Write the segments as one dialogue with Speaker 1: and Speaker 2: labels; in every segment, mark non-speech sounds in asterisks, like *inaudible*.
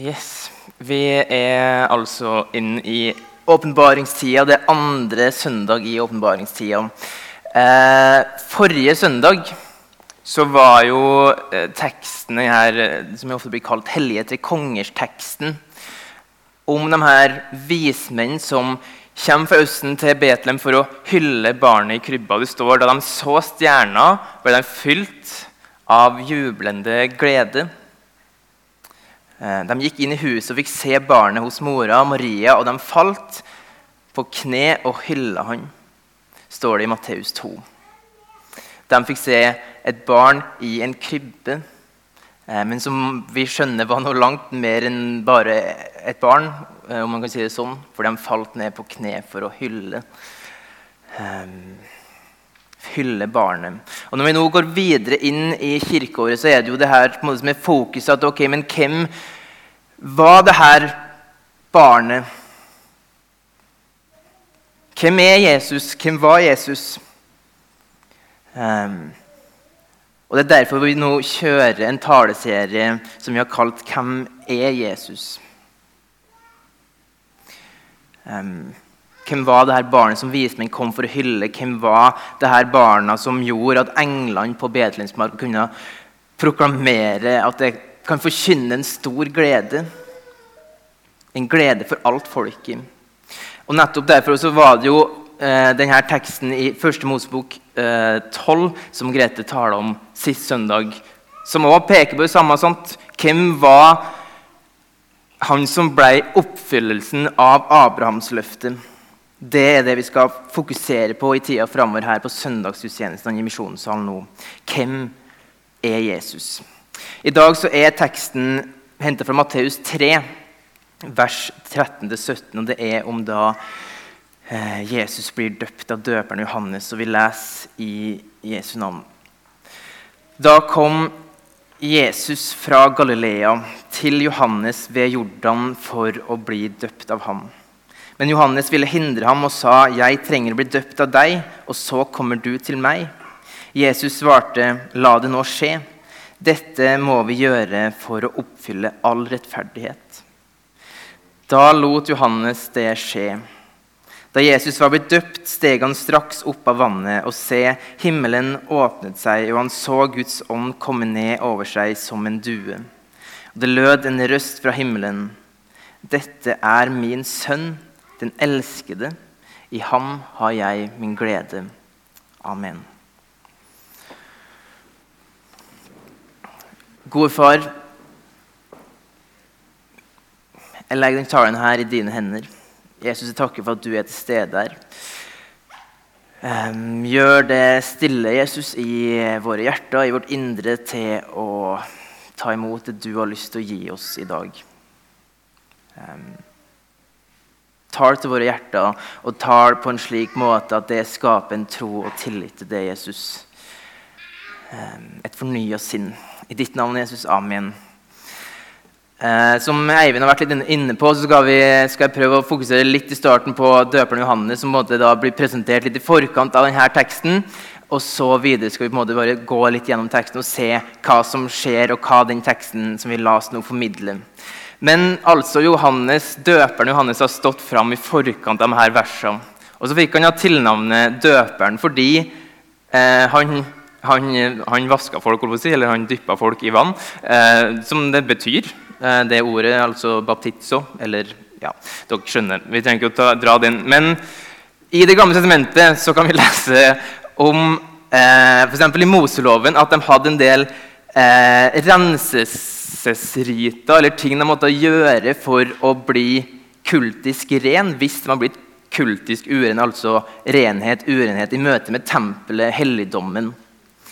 Speaker 1: Yes. Vi er altså inne i åpenbaringstida. Det er andre søndag i åpenbaringstida. Eh, forrige søndag så var jo eh, teksten her, eh, som ofte blir kalt 'Hellige til kongers'-teksten, om de her vismenn som kommer fra Østen til Betlehem for å hylle barnet i krybba. Det står da de så stjerna, ble de fylt av jublende glede. Eh, de gikk inn i huset og fikk se barnet hos mora Maria, og de falt på kne og hylla han, står det i Matteus 2. De fikk se et barn i en krybbe, eh, men som vi skjønner var noe langt mer enn bare et barn. Eh, om man kan si det sånn, For de falt ned på kne for å hylle. Hylle barnet. Og Når vi nå går videre inn i kirkeåret, så er det jo det her som er fokuset at ok, men hvem var det her barnet? Hvem er Jesus? Hvem var Jesus? Um, og Det er derfor vi nå kjører en taleserie som vi har kalt 'Hvem er Jesus?' Um, hvem var det her barnet som vismenn kom for å hylle? Hvem var det her barna som gjorde at englene på Betlehemsmark kunne proklamere at det kan forkynne en stor glede? En glede for alt folket. Og nettopp derfor så var det jo eh, denne teksten i Første Mosebok eh, 12 som Grete talte om sist søndag, som også peker på det samme. Sant? Hvem var han som ble oppfyllelsen av Abrahamsløftet? Det er det vi skal fokusere på i tida framover her på søndagsgudstjenestene i Misjonssalen nå. Hvem er Jesus? I dag så er teksten henta fra Matteus 3, vers 13-17. og Det er om da eh, Jesus blir døpt av døperen Johannes, og vi leser i Jesu navn. Da kom Jesus fra Galilea til Johannes ved Jordan for å bli døpt av ham. Men Johannes ville hindre ham og sa, 'Jeg trenger å bli døpt av deg, og så kommer du til meg.' Jesus svarte, 'La det nå skje. Dette må vi gjøre for å oppfylle all rettferdighet.' Da lot Johannes det skje. Da Jesus var blitt døpt, steg han straks opp av vannet, og se, himmelen åpnet seg, og han så Guds ånd komme ned over seg som en due. Og det lød en røst fra himmelen. Dette er min sønn den elskede. I ham har jeg min glede. Amen. Gode far, jeg legger den talen her i dine hender. Jesus, jeg takker for at du er til stede her. Um, gjør det stille, Jesus, i våre hjerter, i vårt indre, til å ta imot det du har lyst til å gi oss i dag. Um, Tal til våre hjerter, og tal på en slik måte at det skaper en tro og tillit til det, Jesus. Ehm, et fornya sinn. I ditt navn, Jesus. Amen. Eh, som Eivind har vært litt inne på, så skal, vi, skal, jeg prøve å fokusere litt i starten på døperen Johannes, som da blir presentert litt i forkant av denne teksten. Og så videre skal vi på en måte bare gå litt gjennom teksten og se hva som skjer, og hva den teksten som vi las nå, formidler. Men altså Johannes, døperen Johannes har stått fram i forkant av disse versene. Og så fikk han ha tilnavnet døperen fordi eh, han, han, han vaska folk, eller han dyppa folk i vann, eh, som det betyr. Eh, det ordet, altså baptizo, eller ja, dere skjønner. Vi trenger ikke å ta, dra den. Men i Det gamle testamentet så kan vi *laughs* lese om eh, f.eks. i Moseloven at de hadde en del eh, renses vielsesriter eller ting de måtte gjøre for å bli kultisk ren hvis de har blitt kultisk uren, altså renhet, urenhet i møte med tempelet, helligdommen.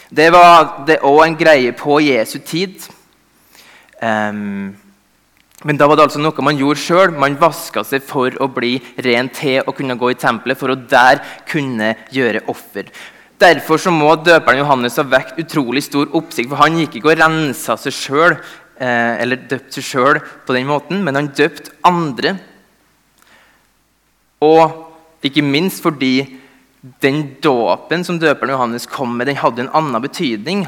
Speaker 1: Det var det òg en greie på Jesu tid. Um, men da var det altså noe man gjorde sjøl. Man vaska seg for å bli ren til å kunne gå i tempelet, for å der kunne gjøre offer. Derfor så må døperen Johannes ha vekt utrolig stor oppsikt, for han gikk ikke og rensa seg sjøl eller døpt seg sjøl på den måten, men han døpte andre. Og ikke minst fordi den dåpen som døperen Johannes kom med, den hadde en annen betydning.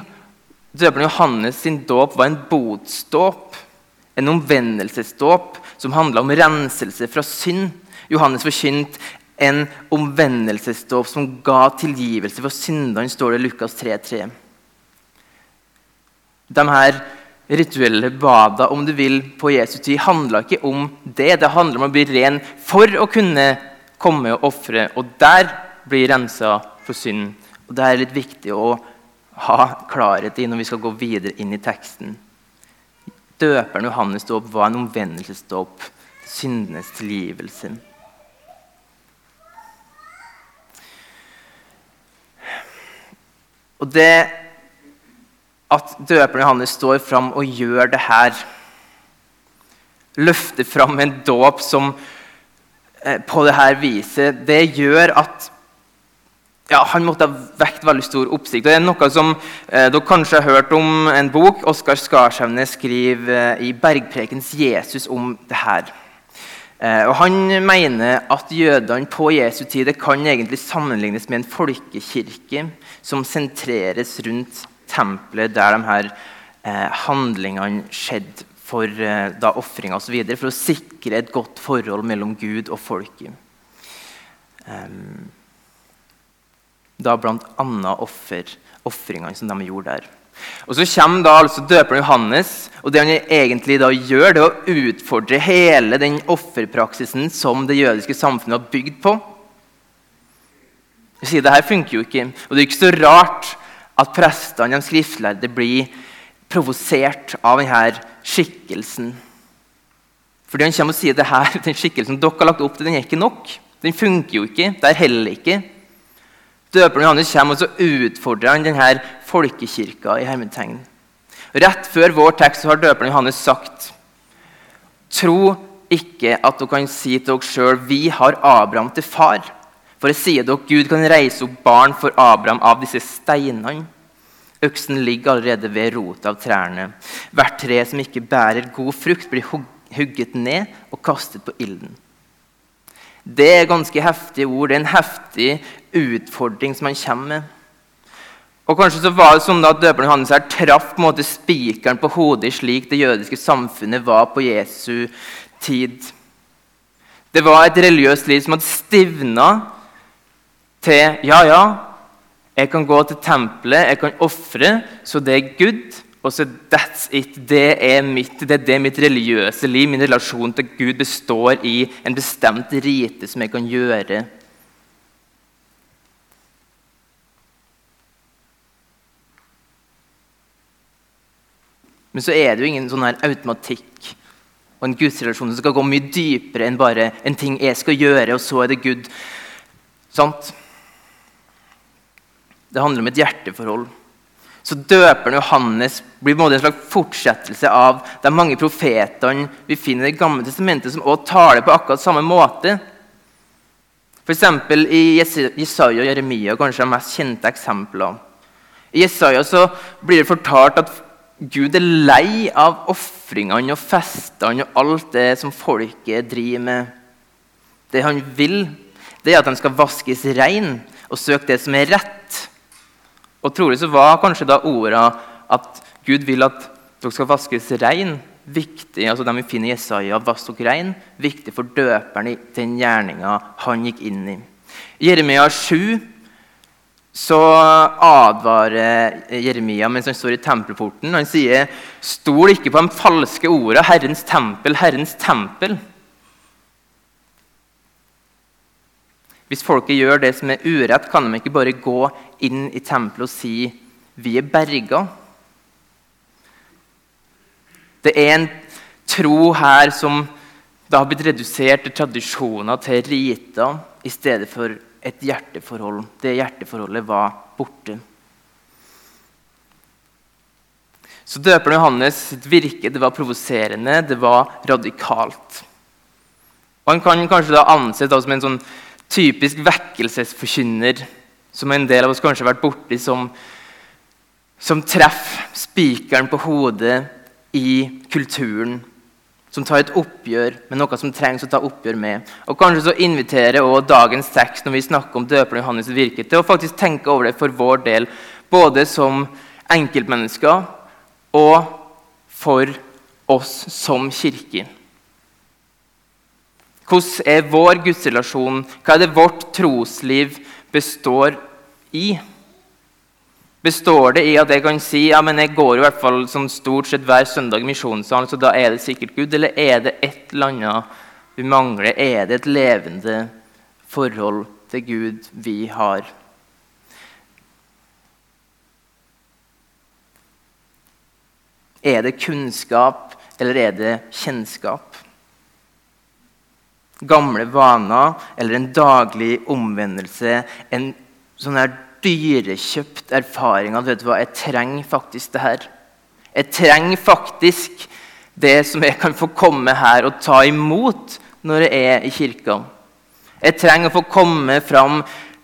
Speaker 1: Døperen Johannes sin dåp var en botsdåp. En omvendelsesdåp som handla om renselse fra synd. Johannes forkynte en omvendelsesdåp som ga tilgivelse for syndene, står det i Lukas 3,3. De her rituelle bada om du vil, på Jesu tid handla ikke om det. Det handler om å bli ren for å kunne komme og ofre. Og der blir rensa for synd. Og Det er litt viktig å ha klarhet i når vi skal gå videre inn i teksten. Døperen Johannes' dåp var en omvendelsesdåp. Syndenes tilgivelse. Og det at døperen Johannes står fram og gjør det her, løfter fram en dåp som eh, på det her viset, det gjør at ja, han måtte ha vekt veldig stor oppsikt. Det er noe som eh, Dere kanskje har hørt om en bok. Oskar Skarshevne skriver eh, i 'Bergprekens Jesus' om det her. Eh, og Han mener at jødene på Jesu tid kan egentlig sammenlignes med en folkekirke som sentreres rundt tempelet der de her eh, handlingene skjedde for eh, da ofringa osv. For å sikre et godt forhold mellom Gud og folket. Um, da bl.a. ofringene som de gjorde der. Og Så kommer da altså døperen Johannes, og det han egentlig da gjør, det er å utfordre hele den offerpraksisen som det jødiske samfunnet var bygd på. Jeg sier, det her funker jo ikke. Og det er ikke så rart at prestene, de skriftlærde, blir provosert av denne skikkelsen. Fordi han kommer og sier det her, *laughs* den skikkelsen dere har lagt opp til, den er ikke nok. Den funker jo ikke. Det er heller ikke. Døperen Johannes kommer og så utfordrer han denne folkekirka i hermetegn. Rett før vår tekst har døperen Johannes sagt Tro ikke at dere kan si til dere sjøl vi har Abraham til far. For jeg sier dere Gud kan reise opp barn for Abraham av disse steinene. Øksen ligger allerede ved rotet av trærne. Hvert tre som ikke bærer god frukt, blir hugget ned og kastet på ilden. Det er ganske heftige ord. Det er en heftig utfordring som han kommer med. Og Kanskje så var det sånn at døperen Johannes her traff på en måte spikeren på hodet slik det jødiske samfunnet var på Jesu tid. Det var et religiøst liv som hadde stivna til ja, ja, jeg kan gå til tempelet, jeg kan ofre, så det er Gud. Og så that's it. Det er, mitt, det er det mitt religiøse liv, min relasjon til Gud, består i en bestemt rite som jeg kan gjøre. Men så er det jo ingen sånn her automatikk og en gudsrelasjon som skal gå mye dypere enn bare en ting jeg skal gjøre, og så er det Gud. Sant? Det handler om et hjerteforhold. Så døperen Johannes blir en slags fortsettelse av de mange profetene vi finner i Det gamle testamentet, som også taler på akkurat samme måte. F.eks. i Jesaja og Jeremia, kanskje de mest kjente eksemplene. I Jesaja så blir det fortalt at Gud er lei av ofringene og festene og alt det som folket driver med. Det han vil, det er at de skal vaskes rein og søke det som er rett. Og trolig så var kanskje da orda at Gud vil at dere skal vaskes rein, viktig, altså de vi finner i Jesaja, vask dere rein, viktig for døperen i den gjerninga han gikk inn i. I Jeremia 7 så advarer Jeremia mens han står i tempelporten. Han sier, 'Stol ikke på de falske orda, Herrens tempel, Herrens tempel.' Hvis folket gjør det som er urett, kan de ikke bare gå inn i tempelet og si 'vi er berga'. Det er en tro her som da har blitt redusert til tradisjoner, til riter, i stedet for et hjerteforhold. Det hjerteforholdet var borte. Så døperen Johannes sitt virke det var provoserende, det var radikalt. Og Han kan kanskje da anses som en sånn typisk vekkelsesforkynner som en del av oss kanskje har vært borti, som, som treffer spikeren på hodet i kulturen. Som tar et oppgjør med noe som trengs å ta oppgjør med. Og Kanskje så inviterer også dagens tekst når vi snakker om døperen Johannes' virke, til å faktisk tenke over det for vår del, både som enkeltmennesker og for oss som kirke? Hvordan er vår gudsrelasjon? Hva er det vårt trosliv består i? Består det i at jeg kan si ja, men jeg går i hvert fall sånn stort sett hver søndag i misjonssalen, så da er det sikkert Gud? Eller er det et eller annet vi mangler? Er det et levende forhold til Gud vi har? Er det kunnskap, eller er det kjennskap? Gamle vaner eller en daglig omvendelse? En sånn her dyrekjøpt erfaring at vet du hva, jeg trenger faktisk det her. Jeg trenger faktisk det som jeg kan få komme her og ta imot når jeg er i kirka. Jeg trenger å få komme fram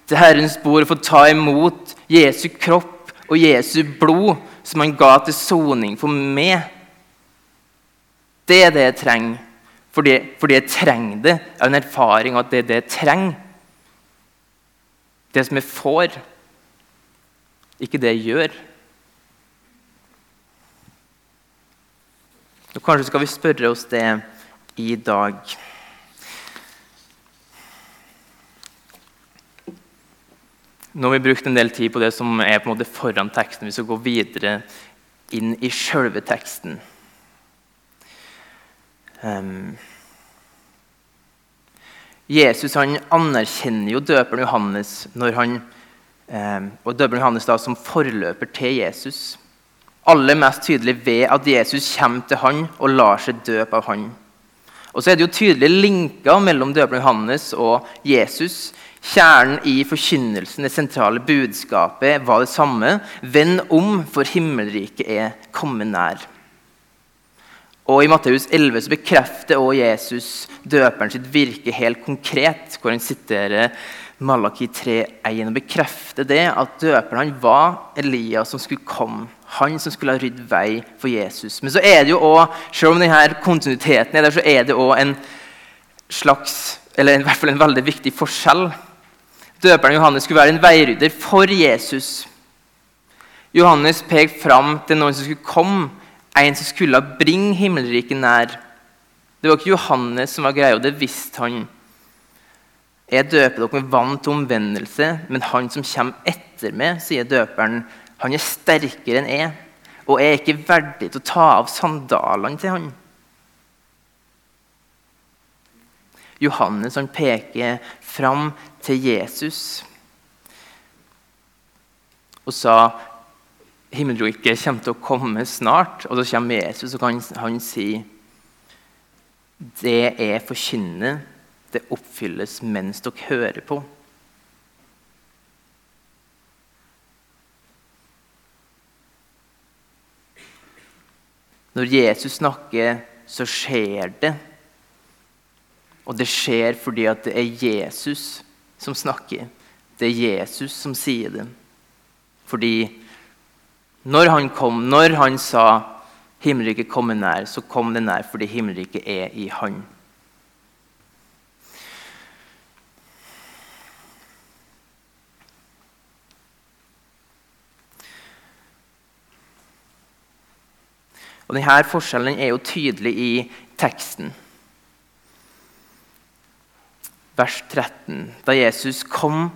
Speaker 1: til Herrens bord og få ta imot Jesu kropp og Jesu blod som han ga til soning for meg. Det er det jeg trenger. Fordi, fordi jeg trenger det. Jeg har en erfaring at det er det jeg trenger. Det som jeg får, ikke det jeg gjør. Og Kanskje skal vi spørre oss det i dag. Nå har vi brukt en del tid på det som er på en måte foran teksten. Vi skal gå videre inn i sjølve teksten. Um, Jesus han anerkjenner jo døperen Johannes når han, um, og døperen Johannes da, som forløper til Jesus. Aller mest tydelig ved at Jesus kommer til han og lar seg døpe av han. Og så er det jo tydelige linker mellom døperen Johannes og Jesus. Kjernen i forkynnelsen, det sentrale budskapet, var det samme. Vend om, for himmelriket er kommet nær. Og I Matteus 11 så bekrefter også Jesus døperen sitt virke helt konkret, hvor han siterer Malaki 3,1 og bekrefter det at døperen han var Elias som skulle komme. Han som skulle ha rydd vei for Jesus. Men så er det jo også, selv om denne kontinuiteten er der, så er det også en slags, eller i hvert fall en veldig viktig forskjell Døperen Johannes skulle være en veirydder for Jesus. Johannes pekte fram til noen som skulle komme, en som skulle bringe himmelriket nær. Det var ikke Johannes som var greia, det visste han. Jeg døper dere med vann til omvendelse, men han som kommer etter meg, sier døperen, han er sterkere enn jeg, og jeg er ikke verdig til å ta av sandalene til han. Johannes han peker fram til Jesus og sa himmelriket kommer til å komme snart. Og så kommer Jesus og kan han si det jeg forkynner, det oppfylles mens dere hører på. Når Jesus snakker, så skjer det. Og det skjer fordi at det er Jesus som snakker. Det er Jesus som sier det. Fordi når han kom, når han sa 'himmelriket kommer nær', så kom det nær fordi himmelriket er i han. Og Denne forskjellen er jo tydelig i teksten vers 13. Da Jesus kom,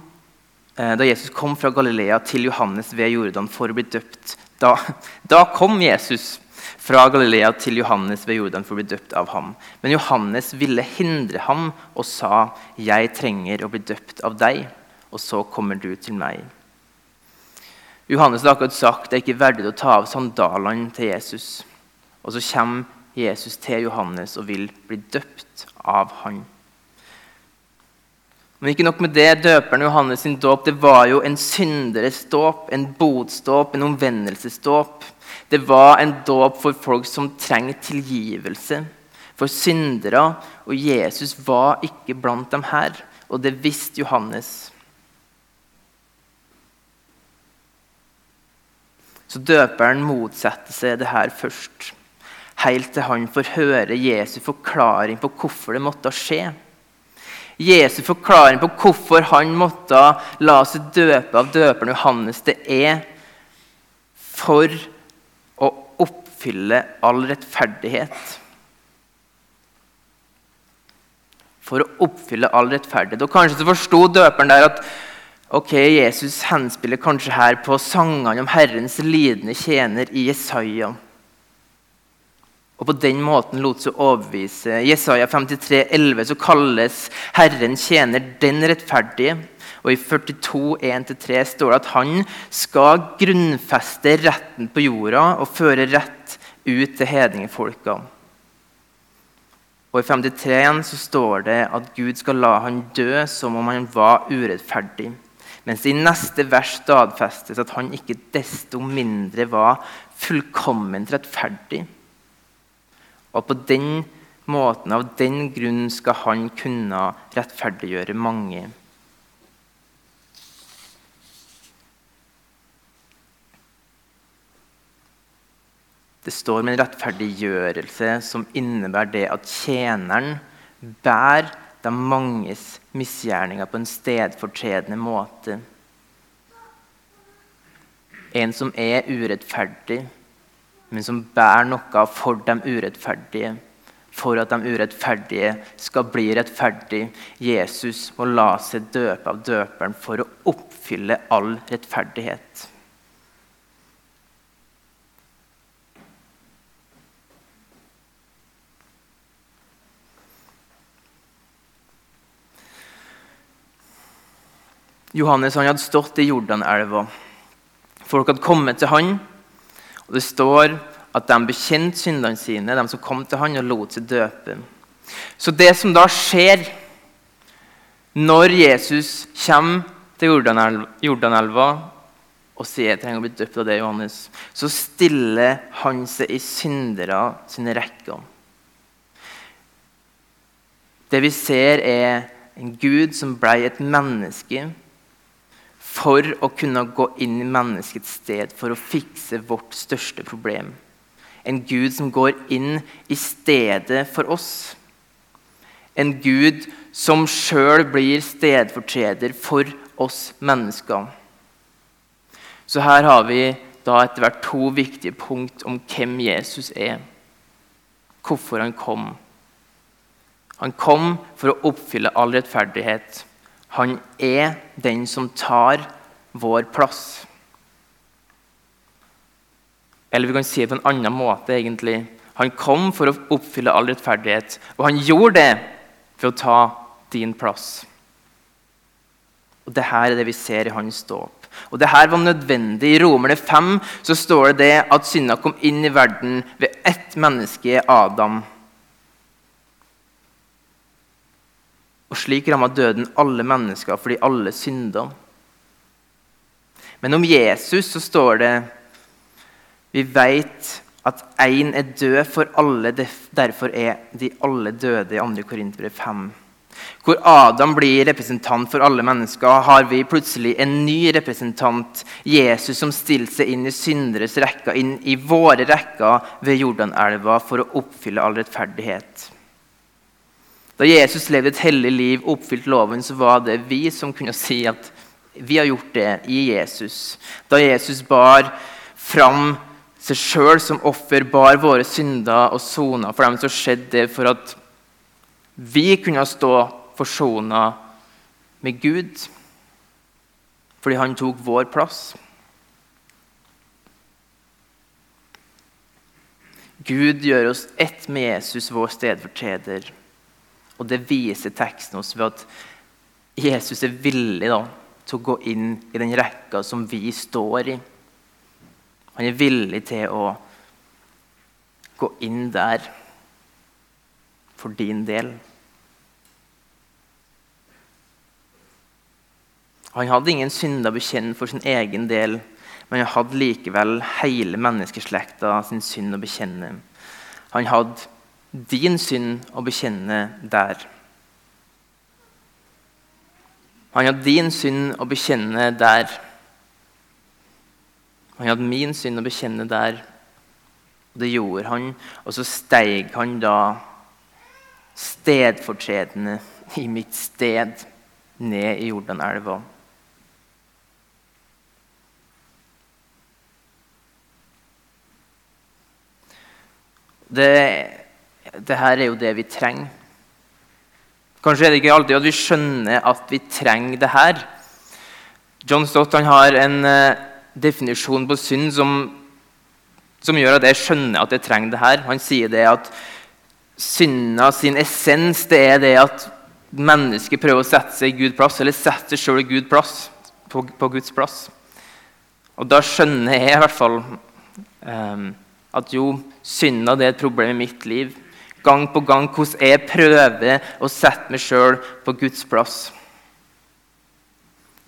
Speaker 1: da Jesus kom fra Galilea til Johannes ved Jordan for å bli døpt da, da, kom Jesus fra Galilea til Johannes ved Jordan for å bli døpt av ham. Men Johannes ville hindre ham og sa, 'Jeg trenger å bli døpt av deg, og så kommer du til meg.' Johannes hadde akkurat sagt, 'Det er ikke verdig å ta av sandalene til Jesus.' Og så kommer Jesus til Johannes og vil bli døpt av han. Men ikke nok med det, døperen Johannes sin dåp det var jo en synderes dåp, en botsdåp, en omvendelsesdåp. Det var en dåp for folk som trenger tilgivelse, for syndere. Og Jesus var ikke blant dem her, og det visste Johannes. Så døperen motsetter seg det her først, helt til han får høre Jesu forklaring på hvorfor det måtte skje. Jesu forklaring på hvorfor han måtte la seg døpe av døperen Johannes, det er for å oppfylle all rettferdighet. For å oppfylle all rettferdighet. Og Kanskje så forsto døperen der at ok, Jesus henspiller kanskje her på sangene om Herrens lidende tjener i Jesaja. Og på den måten lot seg overbevise. I Jesaja 53, 11, så kalles Herren tjener den rettferdige. Og i 42, 1-3 står det at han skal grunnfeste retten på jorda og føre rett ut til hedningefolka. Og I 53 så står det at Gud skal la han dø som om han var urettferdig. Mens i neste vers stadfestes at han ikke desto mindre var fullkomment rettferdig. Og på den måten, av den grunn, skal han kunne rettferdiggjøre mange. Det står med en rettferdiggjørelse som innebærer det at tjeneren bærer de manges misgjerninger på en stedfortredende måte. En som er urettferdig, men som bærer noe for de urettferdige. For at de urettferdige skal bli rettferdige. Jesus må la seg døpe av døperen for å oppfylle all rettferdighet. Johannes han hadde stått i Jordanelva. Folk hadde kommet til han, og det står at de bekjente syndene sine, de som kom til han og lot seg døpe. Så det som da skjer når Jesus kommer til Jordanelva og sier jeg trenger å bli døpt av det, Johannes, så stiller han seg i syndere sine rekker. Det vi ser, er en Gud som ble et menneske for å kunne gå inn i menneskets sted for å fikse vårt største problem. En Gud som går inn i stedet for oss. En Gud som sjøl blir stedfortreder for oss mennesker. Så her har vi da etter hvert to viktige punkt om hvem Jesus er. Hvorfor han kom. Han kom for å oppfylle all rettferdighet. Han er den som tar vår plass. Eller vi kan si det på en annen måte. egentlig. Han kom for å oppfylle all rettferdighet, og han gjorde det for å ta din plass. Og Dette er det vi ser i hans dåp. Og dette var nødvendig. I Romerne 5 så står det, det at synda kom inn i verden ved ett menneske, Adam. Og slik ramma døden alle mennesker fordi alle synda. Men om Jesus så står det Vi veit at én er død for alle, derfor er de alle døde i 2. Korinterbrev 5. Hvor Adam blir representant for alle mennesker, har vi plutselig en ny representant, Jesus, som stilte seg inn i synderes rekker, inn i våre rekker ved Jordanelva for å oppfylle all rettferdighet. Da Jesus levde et hellig liv, oppfylte loven, så var det vi som kunne si at vi har gjort det i Jesus. Da Jesus bar fram seg sjøl som offer, bar våre synder og sona for dem, så skjedde det for at vi kunne stå forsona med Gud. Fordi han tok vår plass. Gud gjør oss ett med Jesus, vår stedfortreder. Og det viser teksten oss ved at Jesus er villig da, til å gå inn i den rekka som vi står i. Han er villig til å gå inn der for din del. Han hadde ingen synder å bekjenne for sin egen del, men han hadde likevel hele menneskeslekta sin synd å bekjenne. Han hadde din synd å bekjenne der. Han hadde din synd å bekjenne der. Han hadde min synd å bekjenne der. Og det gjorde han, og så steig han da stedfortredende i mitt sted ned i Jordanelva. Det, det her er jo det vi trenger. Kanskje er det ikke alltid at vi skjønner at vi trenger det her. John Stott har en uh, definisjon på synd som, som, gjør at jeg skjønner at jeg trenger det her. Han sier det at synda sin essens det er det at mennesket prøver å sette seg i Guds plass, eller sette seg sjøl i Guds plass, på, på, Guds plass. Og da skjønner jeg i hvert fall um, at jo, synda er et problem i mitt liv gang på gang hvordan jeg prøver å sette meg sjøl på Guds plass.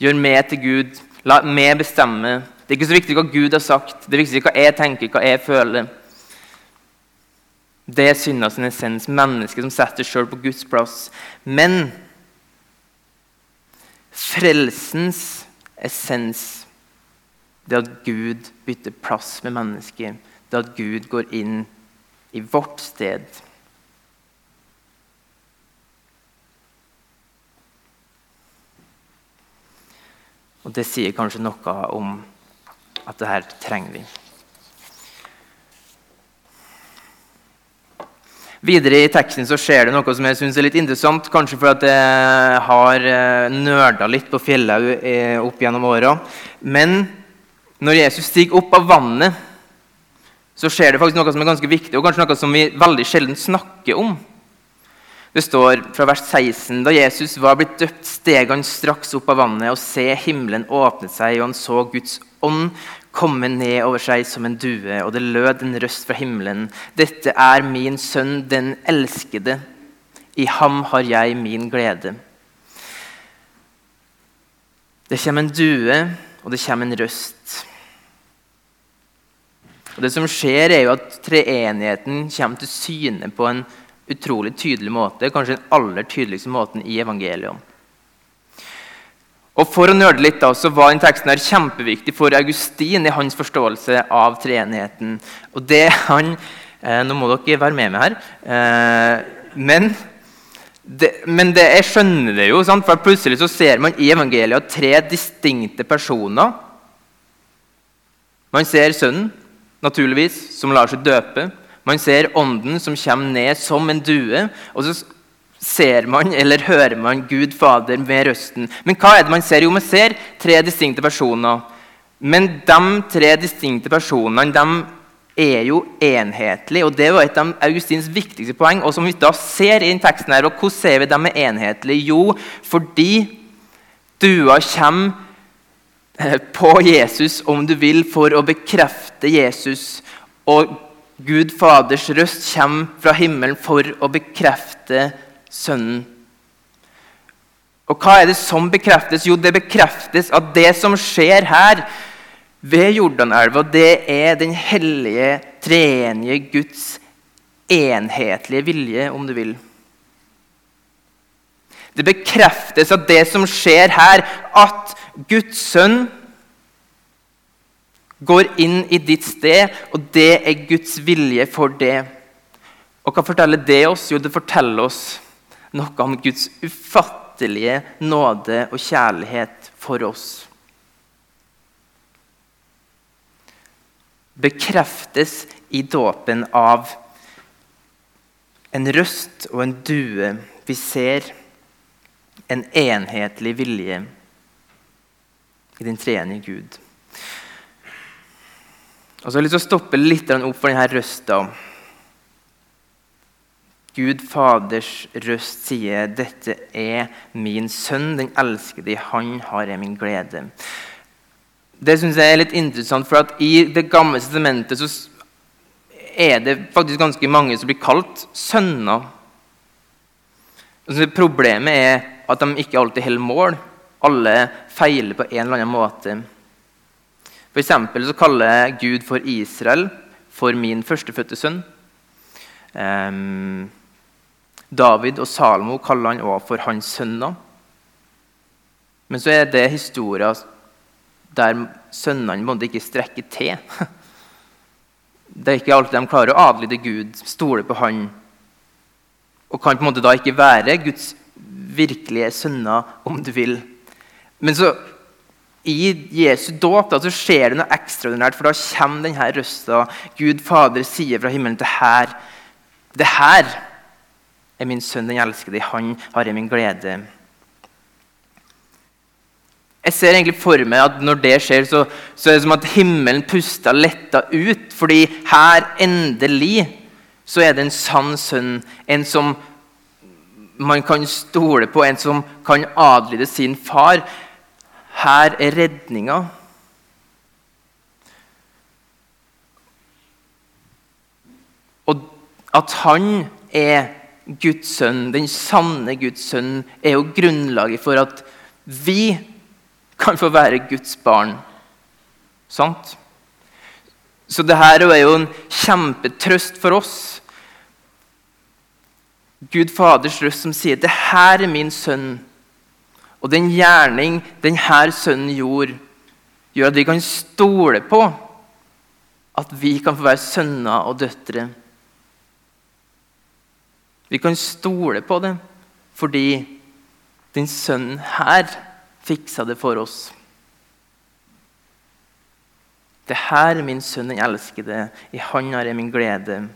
Speaker 1: Gjør meg til Gud. La meg bestemme. Det er ikke så viktig hva Gud har sagt, det er viktig hva jeg tenker, hva jeg føler. Det er synda sin essens, mennesket som setter seg sjøl på Guds plass. Men frelsens essens det er at Gud bytter plass med mennesket. Det er at Gud går inn i vårt sted. Og det sier kanskje noe om at det her trenger vi. Videre i teksten så skjer det noe som jeg synes er litt interessant. Kanskje fordi jeg har eh, nerda litt på Fjellhaug eh, opp gjennom åra. Men når Jesus stiger opp av vannet, så skjer det faktisk noe som er ganske viktig, og kanskje noe som vi veldig sjelden snakker om. Det står fra vers 16.: Da Jesus var blitt døpt, steg han straks opp av vannet, og se, himmelen åpnet seg, og han så Guds ånd komme ned over seg som en due, og det lød en røst fra himmelen. Dette er min sønn, den elskede. I ham har jeg min glede. Det kommer en due, og det kommer en røst. Og Det som skjer, er jo at treenigheten kommer til syne på en utrolig tydelig måte, kanskje den aller tydeligste måten i evangeliet. Og For å nøle litt da, så var den teksten her kjempeviktig for Augustin i hans forståelse av treenigheten. Og det han, eh, Nå må dere være med meg her. Eh, men, det, men det, jeg skjønner det jo, sant? for plutselig så ser man i evangeliet tre distinkte personer. Man ser Sønnen, naturligvis, som lar seg døpe. Man ser ånden som kommer ned som en due. og så ser man eller hører man Gud Fader med røsten. Men hva er det man ser? Jo, man ser tre distinkte personer. Men de tre distinkte personene de er jo enhetlige. og Det var et av Augustins viktigste poeng. og som vi da ser i den teksten her, og Hvordan ser vi dem er enhetlige? Jo, fordi dua kommer eh, på Jesus, om du vil, for å bekrefte Jesus. Og Gud Faders røst kommer fra himmelen for å bekrefte Sønnen. Og hva er det som bekreftes? Jo, det bekreftes at det som skjer her ved Jordanelva, det er den hellige, treenige Guds enhetlige vilje, om du vil. Det bekreftes at det som skjer her, at Guds sønn går inn i ditt sted, og det er Guds vilje for det. Og Hva forteller det oss? Jo, det forteller oss noe om Guds ufattelige nåde og kjærlighet for oss. Bekreftes i dåpen av en røst og en due. Vi ser en enhetlig vilje i den treenige Gud. Og så har jeg lyst til å stoppe litt opp for denne røsta. Gud Faders røst sier, 'Dette er min sønn, den elskede. Han har jeg min glede'. Det synes jeg er litt interessant, for at i Det gamle testamentet så er det faktisk ganske mange som blir kalt sønner. Altså, problemet er at de ikke alltid holder mål. Alle feiler på en eller annen måte. For så kaller Gud for Israel for min førstefødte sønn. Um, David og Salomo kaller han også for hans sønner. Men så er det historier der sønnene måtte ikke strekker til. *laughs* Det er ikke alltid de klarer å adlyde Gud, stole på Han. Og kan på en måte da ikke være Guds virkelige sønner, om du vil. Men så i Jesu dåp så skjer det noe ekstraordinært, for da kommer denne røsta. Gud Fader sier fra himmelen til her Det her er min sønn, den elskede. Han har jeg min glede. Jeg ser egentlig for meg at når det skjer, så, så er det som at himmelen puster letta ut. Fordi her, endelig, så er det en sann sønn. En som man kan stole på, en som kan adlyde sin far. Her er redninga. Og at han er Guds sønn, den sanne Guds sønn, er jo grunnlaget for at vi kan få være Guds barn. Sant? Så dette er jo en kjempetrøst for oss. Gud Faders røst som sier 'Det her er min sønn'. Og den gjerning denne sønnen gjorde, gjør at vi kan stole på at vi kan få være sønner og døtre. Vi kan stole på det fordi den sønnen her fiksa det for oss. Det her er min sønn, den elskede. I han har jeg min glede.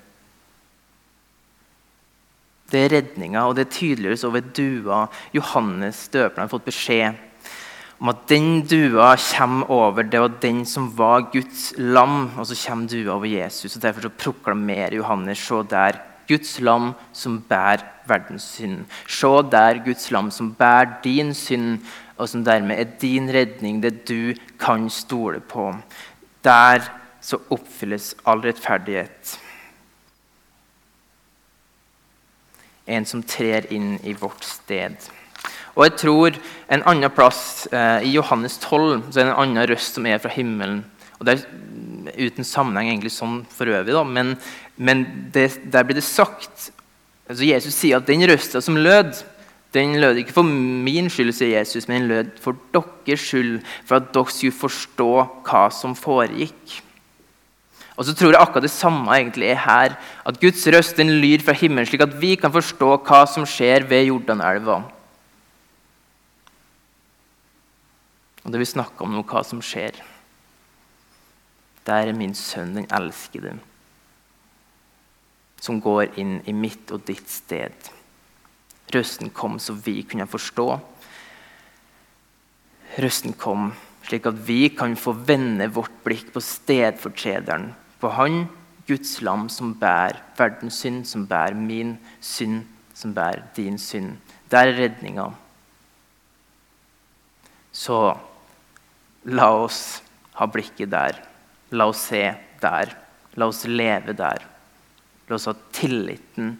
Speaker 1: Det er redninga, og det tydeliggjøres over dua. Johannes døperen har fått beskjed om at den dua kommer over det og den som var Guds lam. Og så kommer dua over Jesus. og Derfor så proklamerer Johannes se der Guds lam som bærer verdens synd. Se der Guds lam som bærer din synd, og som dermed er din redning, det du kan stole på. Der så oppfylles all rettferdighet. En som trer inn i vårt sted. Og jeg tror En annen plass, eh, i Johannes 12, så er det en annen røst som er fra himmelen. Og det er Uten sammenheng egentlig sånn for øvrig, da, men, men det, der blir det sagt altså Jesus sier at den røsta som lød, den lød ikke for min skyld, sier Jesus, men den lød for deres skyld, for at dere skulle forstå hva som foregikk. Og så tror jeg akkurat det samme egentlig er her. At Guds røst den lyr fra himmelen, slik at vi kan forstå hva som skjer ved Jordanelva. Og det vi snakker om nå, hva som skjer. Der er min sønn, den elskede, som går inn i mitt og ditt sted. Røsten kom så vi kunne forstå. Røsten kom slik at vi kan få vende vårt blikk på stedfortrederen på Han, Guds lam, som bærer verdens synd, som bærer min synd, som bærer din synd. Der er redninga. Så la oss ha blikket der. La oss se der. La oss leve der. La oss ha tilliten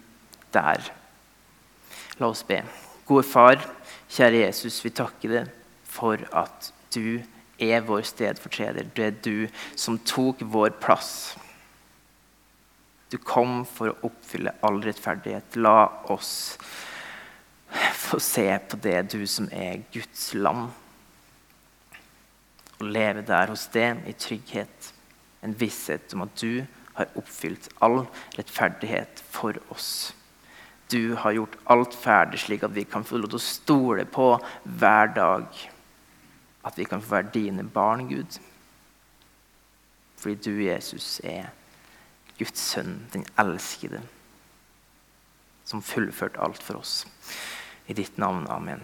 Speaker 1: der. La oss be. Gode Far, kjære Jesus, vi takker deg for at du er vår stedfortreder. Det er du som tok vår plass. Du kom for å oppfylle all rettferdighet. La oss få se på det, du som er Guds lam. Og leve der hos dem i trygghet. En visshet om at du har oppfylt all rettferdighet for oss. Du har gjort alt ferdig, slik at vi kan få lov til å stole på hver dag at vi kan få være dine barn, Gud. Fordi du, Jesus, er Guds sønn, den elskede, som fullførte alt for oss. I ditt navn. Amen.